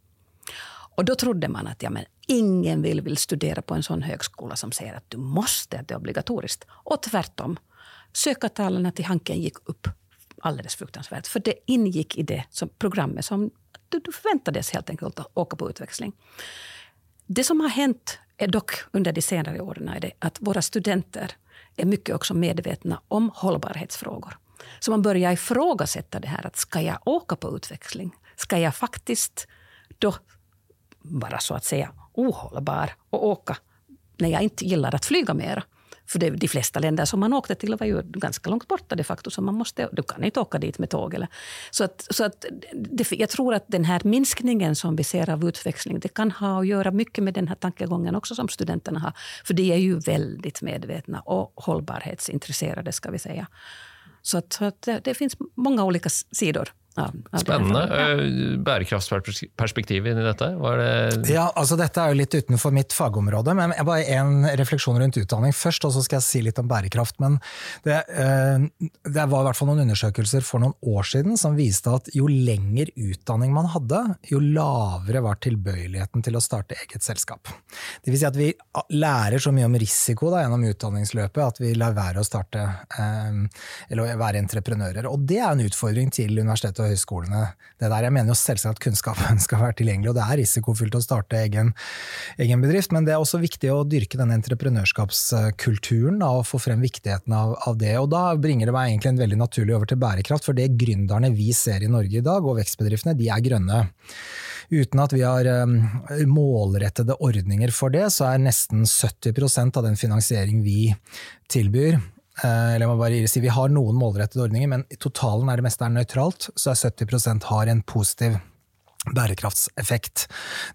Och då trodde man att ja, men ingen vill, vill studera på en sån högskola som säger att du måste, att det är obligatoriskt. Och tvärtom. Sökartalen till Hanken gick upp alldeles fruktansvärt. För det ingick i det som programmet som du, du förväntades helt enkelt att åka på utväxling. Det som har hänt är dock under de senare åren är det att våra studenter är mycket också medvetna om hållbarhetsfrågor. Så man börjar ifrågasätta det här att ska jag åka på utväxling? Ska jag faktiskt då vara så att säga ohållbar och åka när jag inte gillar att flyga mera? För det, de flesta länder som man åkte till var ju ganska långt borta de facto. Så man måste, du kan inte åka dit med tåg. Eller. Så, att, så att det, jag tror att den här minskningen som vi ser av utväxling, det kan ha att göra mycket med den här tankegången också som studenterna har. För de är ju väldigt medvetna och hållbarhetsintresserade, ska vi säga. Så, att, så att det, det finns många olika sidor Spennende. Eh, bærekraftsperspektiv inn i dette? Det ja, altså Dette er jo litt utenfor mitt fagområde, men jeg bare en refleksjon rundt utdanning først, og så skal jeg si litt om bærekraft. Men det, eh, det var i hvert fall noen undersøkelser for noen år siden som viste at jo lenger utdanning man hadde, jo lavere var tilbøyeligheten til å starte eget selskap. Det vil si at vi lærer så mye om risiko da, gjennom utdanningsløpet at vi lar være å starte eh, eller være entreprenører. Og det er en utfordring til universitetet og høyskolene. Det der, Jeg mener jo selvsagt at kunnskapen skal være tilgjengelig, og det er risikofylt å starte egen, egen bedrift, men det er også viktig å dyrke denne entreprenørskapskulturen da, og få frem viktigheten av, av, det. Og Da bringer det meg egentlig en veldig naturlig over til bærekraft, for det gründerne vi ser i Norge i dag, og vekstbedriftene, de er grønne. Uten at vi har um, målrettede ordninger for det, så er nesten 70% av den finansiering vi tilbyr, eller jeg må bare si, Vi har noen målrettede ordninger, men i totalen er det meste er nøytralt, så er 70% har en positiv bærekraftseffekt.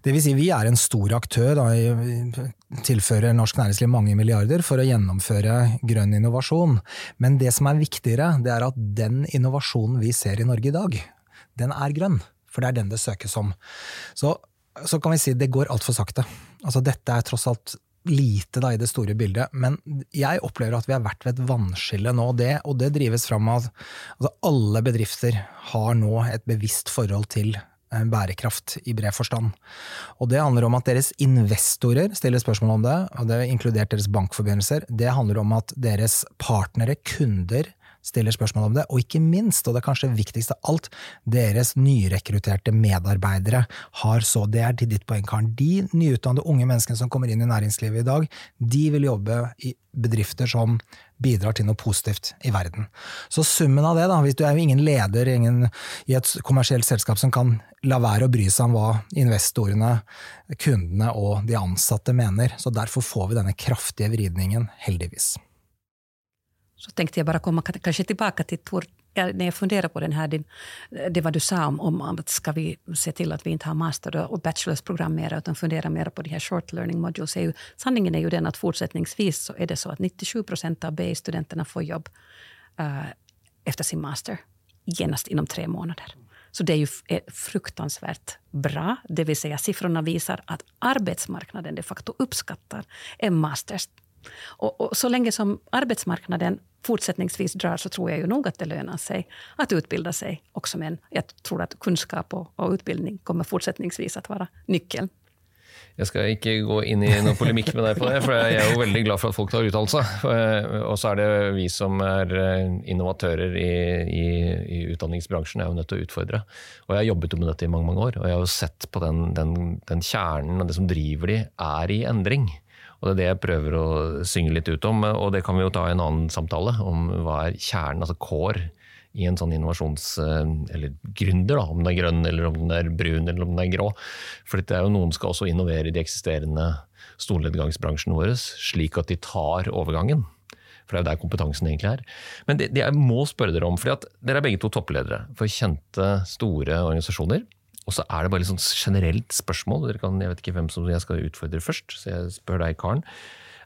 Det vil si, vi er en stor aktør, da, tilfører norsk næringsliv mange milliarder for å gjennomføre grønn innovasjon. Men det som er viktigere, det er at den innovasjonen vi ser i Norge i dag, den er grønn. For det er den det søkes om. Så, så kan vi si det går altfor sakte. Altså, dette er tross alt lite da, i det store bildet, men jeg opplever at vi har vært ved et vannskille nå, det, og det drives fram av altså alle bedrifter har nå et bevisst forhold til eh, bærekraft i bred forstand. Og det handler om at deres investorer stiller spørsmål om det, og det har inkludert deres bankforbindelser. Det handler om at deres partnere, kunder, stiller spørsmål om det, og ikke minst, og det kanskje viktigste av alt, deres nyrekrutterte medarbeidere har så Det er til ditt poeng, Karen. De nyutdannede unge menneskene som kommer inn i næringslivet i dag, de vil jobbe i bedrifter som bidrar til noe positivt i verden. Så summen av det, da, hvis du er jo ingen leder ingen, i et kommersielt selskap som kan la være å bry seg om hva investorene, kundene og de ansatte mener, så derfor får vi denne kraftige vridningen, heldigvis. Så tänkte jag bara komma kanske tillbaka till Tor, när jag funderar på den här, din, det vad du sa om, om att ska vi se till att vi inte har master och bachelorsprogram mer, utan fundera mer på de här short learning modules. Är ju, sanningen är ju den att fortsättningsvis så är det så att 97 procent av BI-studenterna får jobb uh, efter sin master genast inom tre månader. Så det är ju fruktansvärt bra. Det vill säga siffrorna visar att arbetsmarknaden de facto uppskattar en masters och, och, så länge som arbetsmarknaden fortsättningsvis drar så tror jag ju nog att det lönar sig att utbilda sig också. Men jag tror att kunskap och, och utbildning kommer fortsättningsvis att vara nyckeln. Jeg skal ikke gå inn i noen polemikk med deg på det, for jeg er jo veldig glad for at folk tar uttalelse. Og så er det vi som er eh, innovatører i, i, i, utdanningsbransjen, er jo nødt til å utfordre. Og jeg har jobbet jo med dette i mange mange år, og jeg har jo sett på den, den, den kjernen og det som driver de, er i endring. Og Det er det jeg prøver å synge litt ut om, og det kan vi jo ta i en annen samtale. Om hva er kjernen, altså core, i en sånn innovasjons... Eh, eller gründer, da, om den er grønn, eller om den er brun eller om den er grå. For det er jo noen skal også innovere i de eksisterende stolnedgangsbransjene våre, slik at de tar overgangen. For det er jo der kompetansen egentlig er. Men det, det jeg må spørre dere om, for dere er begge to toppledere for kjente, store organisasjoner. Og så er det bare litt sånn generelt spørsmål. Kan, jeg vet ikke hvem som jeg skal utfordre først, så jeg spør deg, Karen.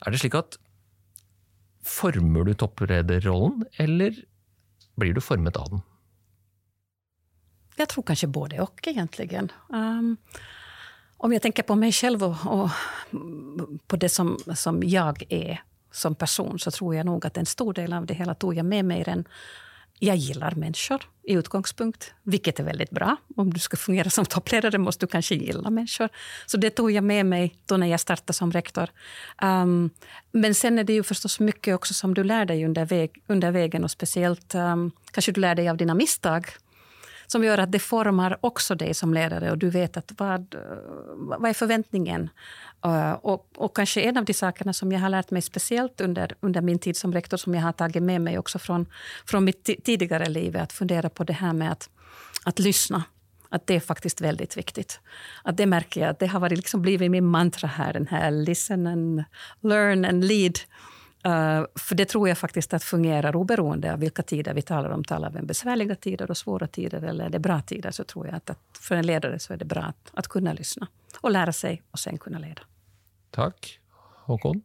Er det slik at former du topplederrollen, eller blir du formet av den? Jeg tror kanskje både og, egentlig. Um, om jeg tenker på meg selv og, og på det som, som, jeg er som person, så tror jeg nok at en stor del av det hele tok jeg med meg den jeg gillar mennesker i utgangspunkt, vilket är väldigt bra. Om du ska fungera som toppledare måste du kanske gilla människor. Så det tog jag med mig då när jag som rektor. Um, men sen är det ju förstås mycket också som du lär dig under, väg, under vägen och speciellt um, kanske du lär dig av dina misstag som gjør at det former også deg som leder, og du vet at hva, hva er forventningen? Og, og, kanskje en av de sakene som jeg har lært meg spesielt under, under min tid som rektor, som jeg har tatt med meg også fra, fra mitt tidligere liv, er å fundere på det her med at, at lyssna. at det er faktisk veldig viktig. At det merker jeg. det har liksom blivit min mantra her. den her listen and learn and lead. Uh, för det tror jag faktiskt att fungerar oberoende av vilka tider vi talar om. Talar vi om besvärliga tider och svåra tider eller är det bra tider så tror jag att, att för en ledare så är det bra att, att kunna lyssna och lära sig och sen kunna leda. Tack. Håkon?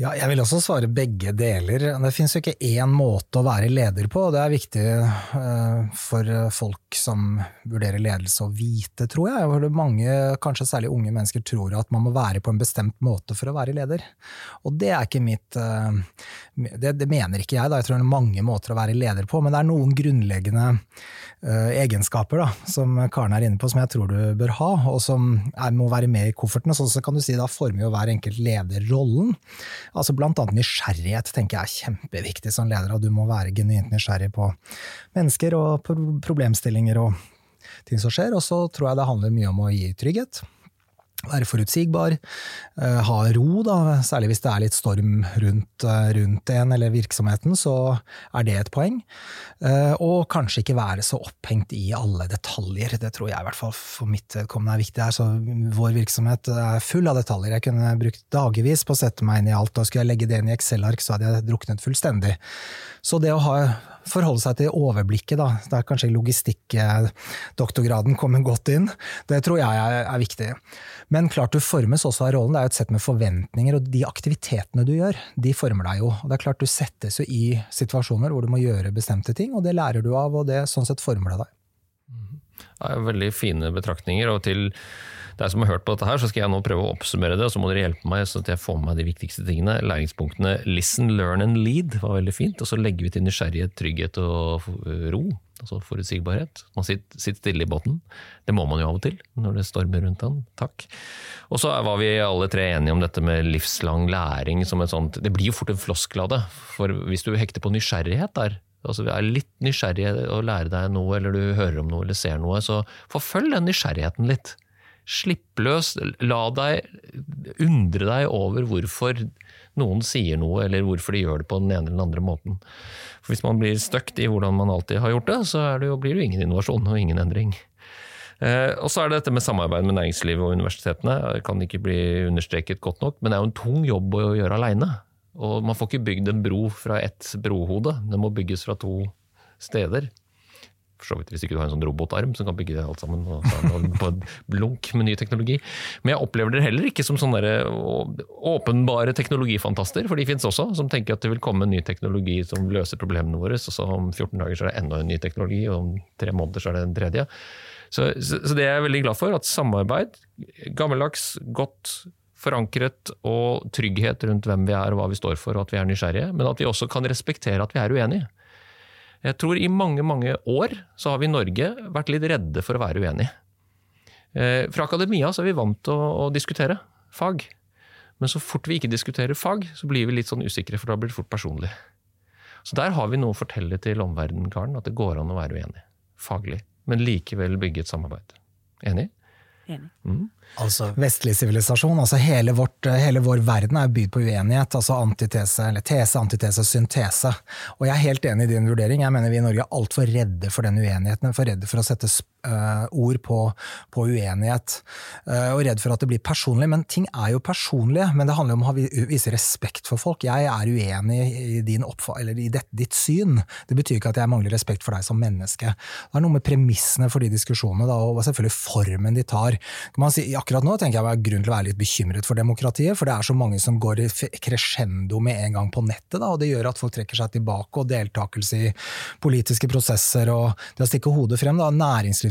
Ja, jeg vil også svare begge deler. Det finnes jo ikke én måte å være leder på, og det er viktig uh, for folk som vurderer ledelse å vite, tror jeg. For mange, kanskje særlig unge mennesker, tror at man må være på en bestemt måte for å være leder. Og det er ikke mitt uh, det, det, mener ikke jeg, da. Jeg tror det er mange måter å være leder på, men det er noen grunnleggende uh, egenskaper da, som Karen er inne på, som jeg tror du bør ha, og som er, må være med i kofferten. Sånn så kan du si da former jo hver enkelt leder rollen. Altså Blant annet nysgjerrighet tenker jeg er kjempeviktig som leder, og du må være genuint nysgjerrig på mennesker og problemstillinger og ting som skjer. Og så tror jeg det handler mye om å gi trygghet være forutsigbar, eh, ha ro, da, særlig hvis det er litt storm rundt, eh, rundt, en eller virksomheten, så er det et poeng. Eh, og kanskje ikke være så opphengt i alle detaljer, det tror jeg i hvert fall for mitt vedkommende er viktig. her, så Vår virksomhet er full av detaljer. Jeg kunne brukt dagevis på å sette meg inn i alt, og skulle jeg legge det inn i Excel-ark, så hadde jeg druknet fullstendig. Så det å ha forholde seg til overblikket, da. Der kanskje logistikkdoktorgraden kommer godt inn. Det tror jeg er, viktig. Men klart du formes også av rollen. Det er jo et sett med forventninger, og de aktivitetene du gjør, de former deg jo. Og det er klart du settes jo i situasjoner hvor du må gjøre bestemte ting, og det lærer du av, og det sånn sett former det deg. Det er veldig fine betraktninger. og til deg som har hørt på dette her, så skal jeg nå prøve å oppsummere det, og så må dere hjelpe meg så at jeg får med meg de viktigste tingene. Læringspunktene listen, learn and lead var veldig fint, og så legger vi til nysgjerrighet, trygghet og ro. Altså forutsigbarhet. Man sitter, sitter stille i båten. Det må man jo av og til når det stormer rundt den. Takk. Og så var vi alle tre enige om dette med livslang læring som et sånt Det blir jo fort en det. For hvis du hekter på nysgjerrighet der, altså er litt nysgjerrig å lære deg noe, eller du hører om noe eller ser noe, så forfølg den nysgjerrigheten litt. Slipp løs. La deg undre deg over hvorfor noen sier noe, eller hvorfor de gjør det på den ene eller den andre måten. For Hvis man blir støkt i hvordan man alltid har gjort det, så det jo, blir det jo ingen innovasjon og ingen endring. Eh, og så er det dette med samarbeid med næringslivet og universitetene. Det kan ikke bli understreket godt nok, men det er jo en tung jobb å gjøre aleine. Og man får ikke bygd en bro fra ett brohode, den må bygges fra to steder for så vidt hvis ikke du har en sånn robotarm som kan bygge det alt sammen på en blunk med ny teknologi. Men jeg opplever dere heller ikke som sånne åpenbare teknologifantaster, for de finnes også, som tenker at det vil komme en ny teknologi som løser problemene våre, og så om 14 dager så er det enda en ny teknologi, og om tre måneder så er det en tredje. Så, så, så det er jeg veldig glad for, at samarbeid, gammeldags, godt forankret og trygghet rundt hvem vi er og hva vi står for, og at vi er nysgjerrige, men at vi også kan respektere at vi er uenige. Jeg tror i mange mange år så har vi i Norge vært litt redde for å være uenige. Eh, Fra akademia så er vi vant til å, å diskutere fag. Men så fort vi ikke diskuterer fag, så blir vi litt sånn usikre, for da blir det fort personlig. Så der har vi noe å fortelle til omverdenen, Karen, at det går an å være uenig. Faglig. Men likevel bygge et samarbeid. Enig? Enig. Altså vestlig sivilisasjon, altså hele, vårt, hele vår verden er bydd på uenighet. altså Antitese, eller tese, antitese, syntese. Og jeg er helt enig i din vurdering. Jeg mener vi i Norge er altfor redde for den uenigheten. For redde for å sette uh, ord på, på uenighet. Uh, og redd for at det blir personlig. Men ting er jo personlige. Men det handler om å vise respekt for folk. Jeg er uenig i, din eller i det, ditt syn. Det betyr ikke at jeg mangler respekt for deg som menneske. Det er noe med premissene for de diskusjonene, da, og selvfølgelig formen de tar. Si, akkurat nå tenker jeg det er grunn til å være litt bekymret for demokratiet, for det er så mange som går i crescendo med en gang på nettet, da, og det gjør at folk trekker seg tilbake, og deltakelse i politiske prosesser og det å stikke hodet frem. Da.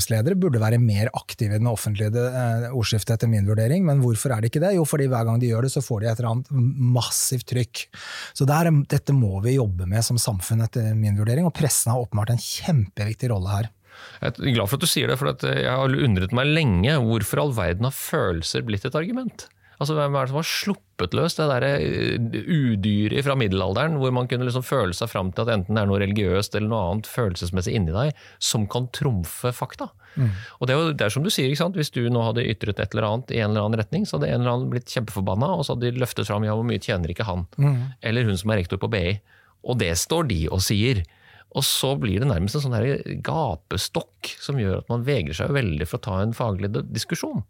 Næringslivsledere burde være mer aktive i den offentlige eh, ordskiftet, etter min vurdering, men hvorfor er det ikke det? Jo, fordi hver gang de gjør det, så får de et eller annet massivt trykk. Så der, dette må vi jobbe med som samfunn, etter min vurdering, og pressen har åpenbart en kjempeviktig rolle her. Jeg er glad for at du sier det, for jeg har undret meg lenge hvorfor all verden har følelser blitt et argument. Altså, Hvem er det som har sluppet løs det der eh, udyret fra middelalderen, hvor man kunne liksom føle seg fram til at enten det er noe religiøst eller noe annet følelsesmessig inni deg som kan trumfe fakta? Mm. Og det er jo det er som du sier? Hvis du nå hadde ytret et eller annet i en eller annen retning, så hadde en eller annen blitt kjempeforbanna, og så hadde de løftet fram ja, hvor mye tjener ikke han? Mm. Eller hun som er rektor på BI. Og det står de og sier. Og så blir det nærmest en sånn her gapestokk som gjør at man vegrer seg veldig for å ta en faglig diskusjon.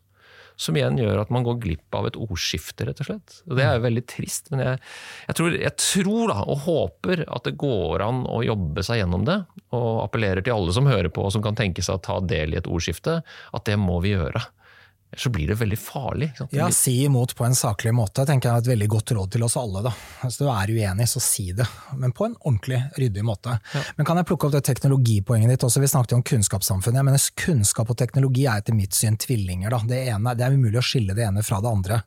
Som igjen gjør at man går glipp av et ordskifte, rett og slett. Og Det er jo veldig trist, men jeg, jeg, tror, jeg tror, da, og håper at det går an å jobbe seg gjennom det. Og appellerer til alle som hører på og som kan tenke seg å ta del i et ordskifte, at det må vi gjøre så blir det veldig farlig. Ja, si imot på en saklig måte, tenker jeg er et veldig godt råd til oss alle. da. Hvis du er uenig, så si det, men på en ordentlig, ryddig måte. Ja. Men kan jeg plukke opp det teknologipoenget ditt også? Vi snakket jo om kunnskapssamfunnet. Jeg mener Kunnskap og teknologi er etter mitt syn tvillinger. da. Det, ene, det er umulig å skille det ene fra det andre.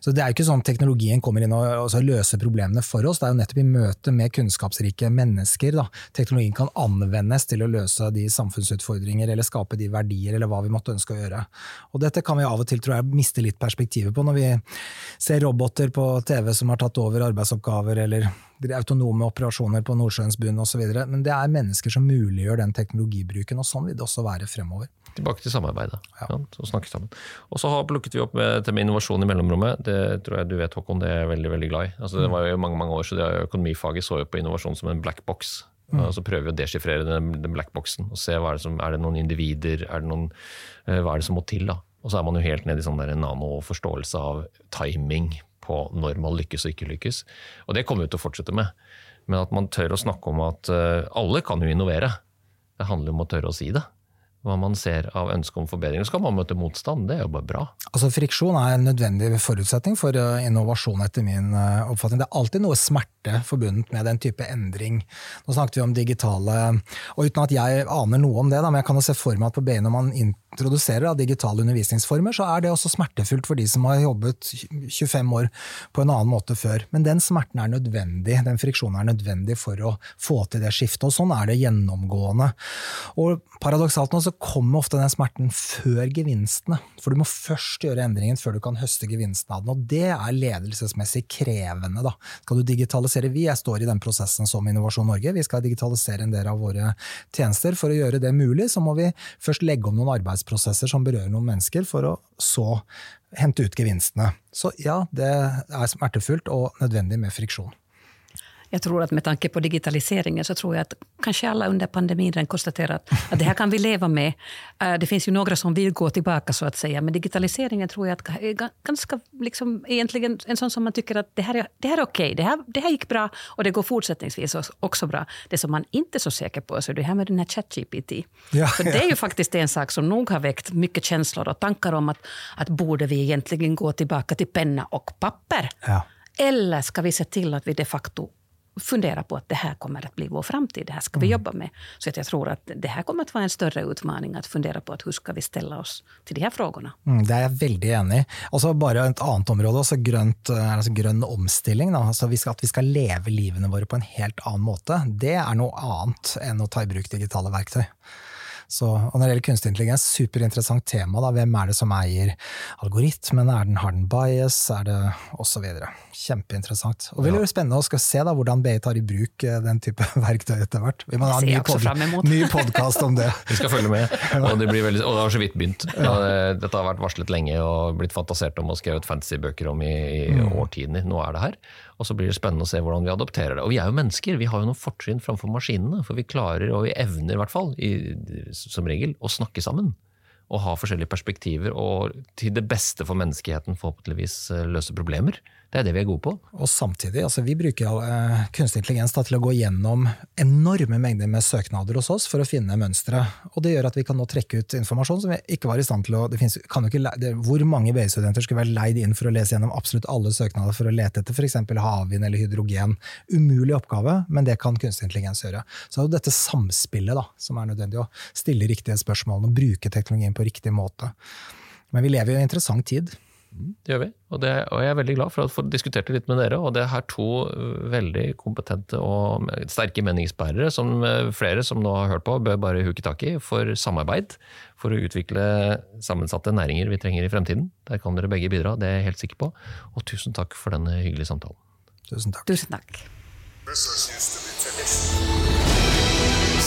Så Det er jo ikke sånn teknologien kommer inn og løser problemene for oss, det er jo nettopp i møte med kunnskapsrike mennesker da. teknologien kan anvendes til å løse de samfunnsutfordringer eller skape de verdier eller hva vi måtte ønske å gjøre. Og dette kan vi av og til tror jeg mister litt perspektivet på, når vi ser roboter på TV som har tatt over arbeidsoppgaver, eller autonome operasjoner på Nordsjøens bunn osv. Men det er mennesker som muliggjør den teknologibruken, og sånn vil det også være fremover. Tilbake til samarbeidet. Ja. og snakke sammen. Og så plukket vi opp med, med innovasjon i mellomrommet. Det tror jeg du vet, Håkon, det er jeg veldig veldig glad i. Altså, det var jo mange mange år, så det Økonomifaget så jo på innovasjon som en black box. Mm. Og så prøver vi å deschiffrere den, den blackboxen og se hva er det som, er det noen individer, er det noen, uh, hva er det som må til. da? Og så er man jo helt nede i sånn nanoforståelse av timing på når man lykkes og ikke lykkes. Og det kommer vi til å fortsette med. Men at man tør å snakke om at uh, alle kan jo innovere. Det handler om å tørre å si det hva man ser av ønske om forbedringer. Så kan man møte motstand, det er jo bare bra. Altså Friksjon er en nødvendig forutsetning for eh, innovasjon, etter min eh, oppfatning. Det er alltid noe smerte forbundet med den type endring. Nå snakket vi om digitale Og uten at jeg aner noe om det, da, men jeg kan jo se for meg at på BI når man introduserer da, digitale undervisningsformer, så er det også smertefullt for de som har jobbet 25 år på en annen måte før. Men den smerten er nødvendig, den friksjonen er nødvendig for å få til det skiftet. Og sånn er det gjennomgående. Og paradoksalt nå så kommer ofte den smerten før gevinstene. For du må først gjøre endringen før du kan høste gevinsten av den. Og det er ledelsesmessig krevende. Da. Skal du digitalisere Vi jeg står i den prosessen som Innovasjon Norge. Vi skal digitalisere en del av våre tjenester. For å gjøre det mulig, så må vi først legge om noen arbeidsprosesser som berører noen mennesker, for å så hente ut gevinstene. Så ja, det er smertefullt og nødvendig med friksjon. Jag tror att med tanke på digitaliseringen så tror jag att kanske alla under pandemin redan konstaterat att det här kan vi leva med. Eh, det finns ju några som vill gå tillbaka så att säga, men digitaliseringen tror jag är ganska liksom, egentligen en sån som man tycker att det här är, det här är okej, det här, det här gick bra och det går fortsättningsvis också bra. Det som man inte är så säker på så är det här med den här ChatGPT. Ja, För det är ju faktiskt en sak som nog har väckt mycket känslor och tankar om att, att borde vi egentligen gå tillbaka till penna och papper? Ja. Eller ska vi se till att vi de facto fundera på att det här kommer att bli vår framtid, det här ska vi mm. jobba med. Så att jag tror att det här kommer att vara en större utmaning att fundera på att hur ska vi ställa oss till de här frågorna. Mm, det er jeg veldig enig i. Altså bare et annet område, altså grønt, eh, altså grønn omstilling. Altså vi skal, at vi skal leve livene våre på en helt annen måte. Det er noe annet enn å ta i bruk digitale verktøy. Så, og når det gjelder kunstig intelligens, superinteressant tema. Da. Hvem er det som eier algoritmen? Er den, har den bias? Er det osv. Kjempeinteressant. Og det blir ja. spennende å skal se da, hvordan BI tar i bruk eh, den type verktøy etter hvert. Vi må ha en ny, pod podkast om det. Vi skal følge med, og det, veldig, og det har så vidt begynt. Ja. Dette har vært varslet lenge og blitt fantasert om og skrevet fantasybøker om i, i mm. årtier. Nå er det her. Og så blir det spennende å se hvordan vi adopterer det. Og vi er jo mennesker, vi har jo noen fortrinn framfor maskinene. For vi klarer, og vi evner i hvert fall, i, som regel, å snakke sammen. Og ha forskjellige perspektiver, og til det beste for menneskeheten forhåpentligvis eh, løse problemer. Det er det vi er gode på. Og samtidig, altså vi bruker uh, kunstig intelligens da, til å gå gjennom enorme mengder med søknader hos oss for å finne mønstre. Og det gjør at vi kan nå trekke ut informasjon som vi ikke var i stand til å det finnes, ikke, det, Hvor mange BI-studenter skulle være leid inn for å lese gjennom absolutt alle søknader for å lete etter f.eks. havvind eller hydrogen? Umulig oppgave, men det kan kunstig intelligens gjøre. Så det er jo dette samspillet da, som er nødvendig, å stille riktige spørsmål og bruke teknologien på riktig måte. Men vi lever i en interessant tid. Det gjør vi, og, det, og, jeg er veldig glad for å få diskutert det litt med dere. Og det er her to veldig kompetente og sterke meningsbærere, som flere som nå har hørt på, bør bare huke tak i for samarbeid. For å utvikle sammensatte næringer vi trenger i fremtiden. Der kan dere begge bidra, det er jeg helt sikker på. Og tusen takk for denne hyggelige samtalen. Tusen takk. Tusen takk